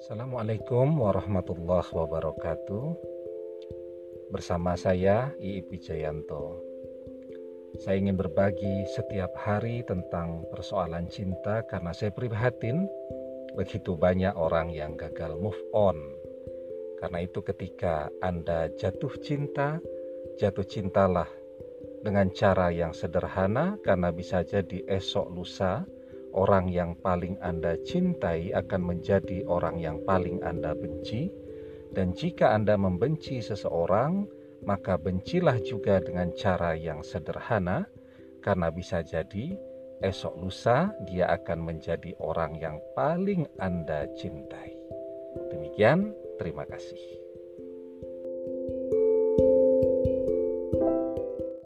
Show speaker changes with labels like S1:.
S1: Assalamualaikum warahmatullahi wabarakatuh. Bersama saya Iip Wijayanto. Saya ingin berbagi setiap hari tentang persoalan cinta Karena saya prihatin begitu banyak orang yang gagal move on. Karena itu ketika Anda jatuh cinta Jatuh cintalah dengan cara yang sederhana karena bisa jadi esok lusa orang yang paling Anda cintai akan menjadi orang yang paling Anda benci dan jika Anda membenci seseorang maka bencilah juga dengan cara yang sederhana karena bisa jadi esok lusa dia akan menjadi orang yang paling Anda cintai. Demikian, terima kasih.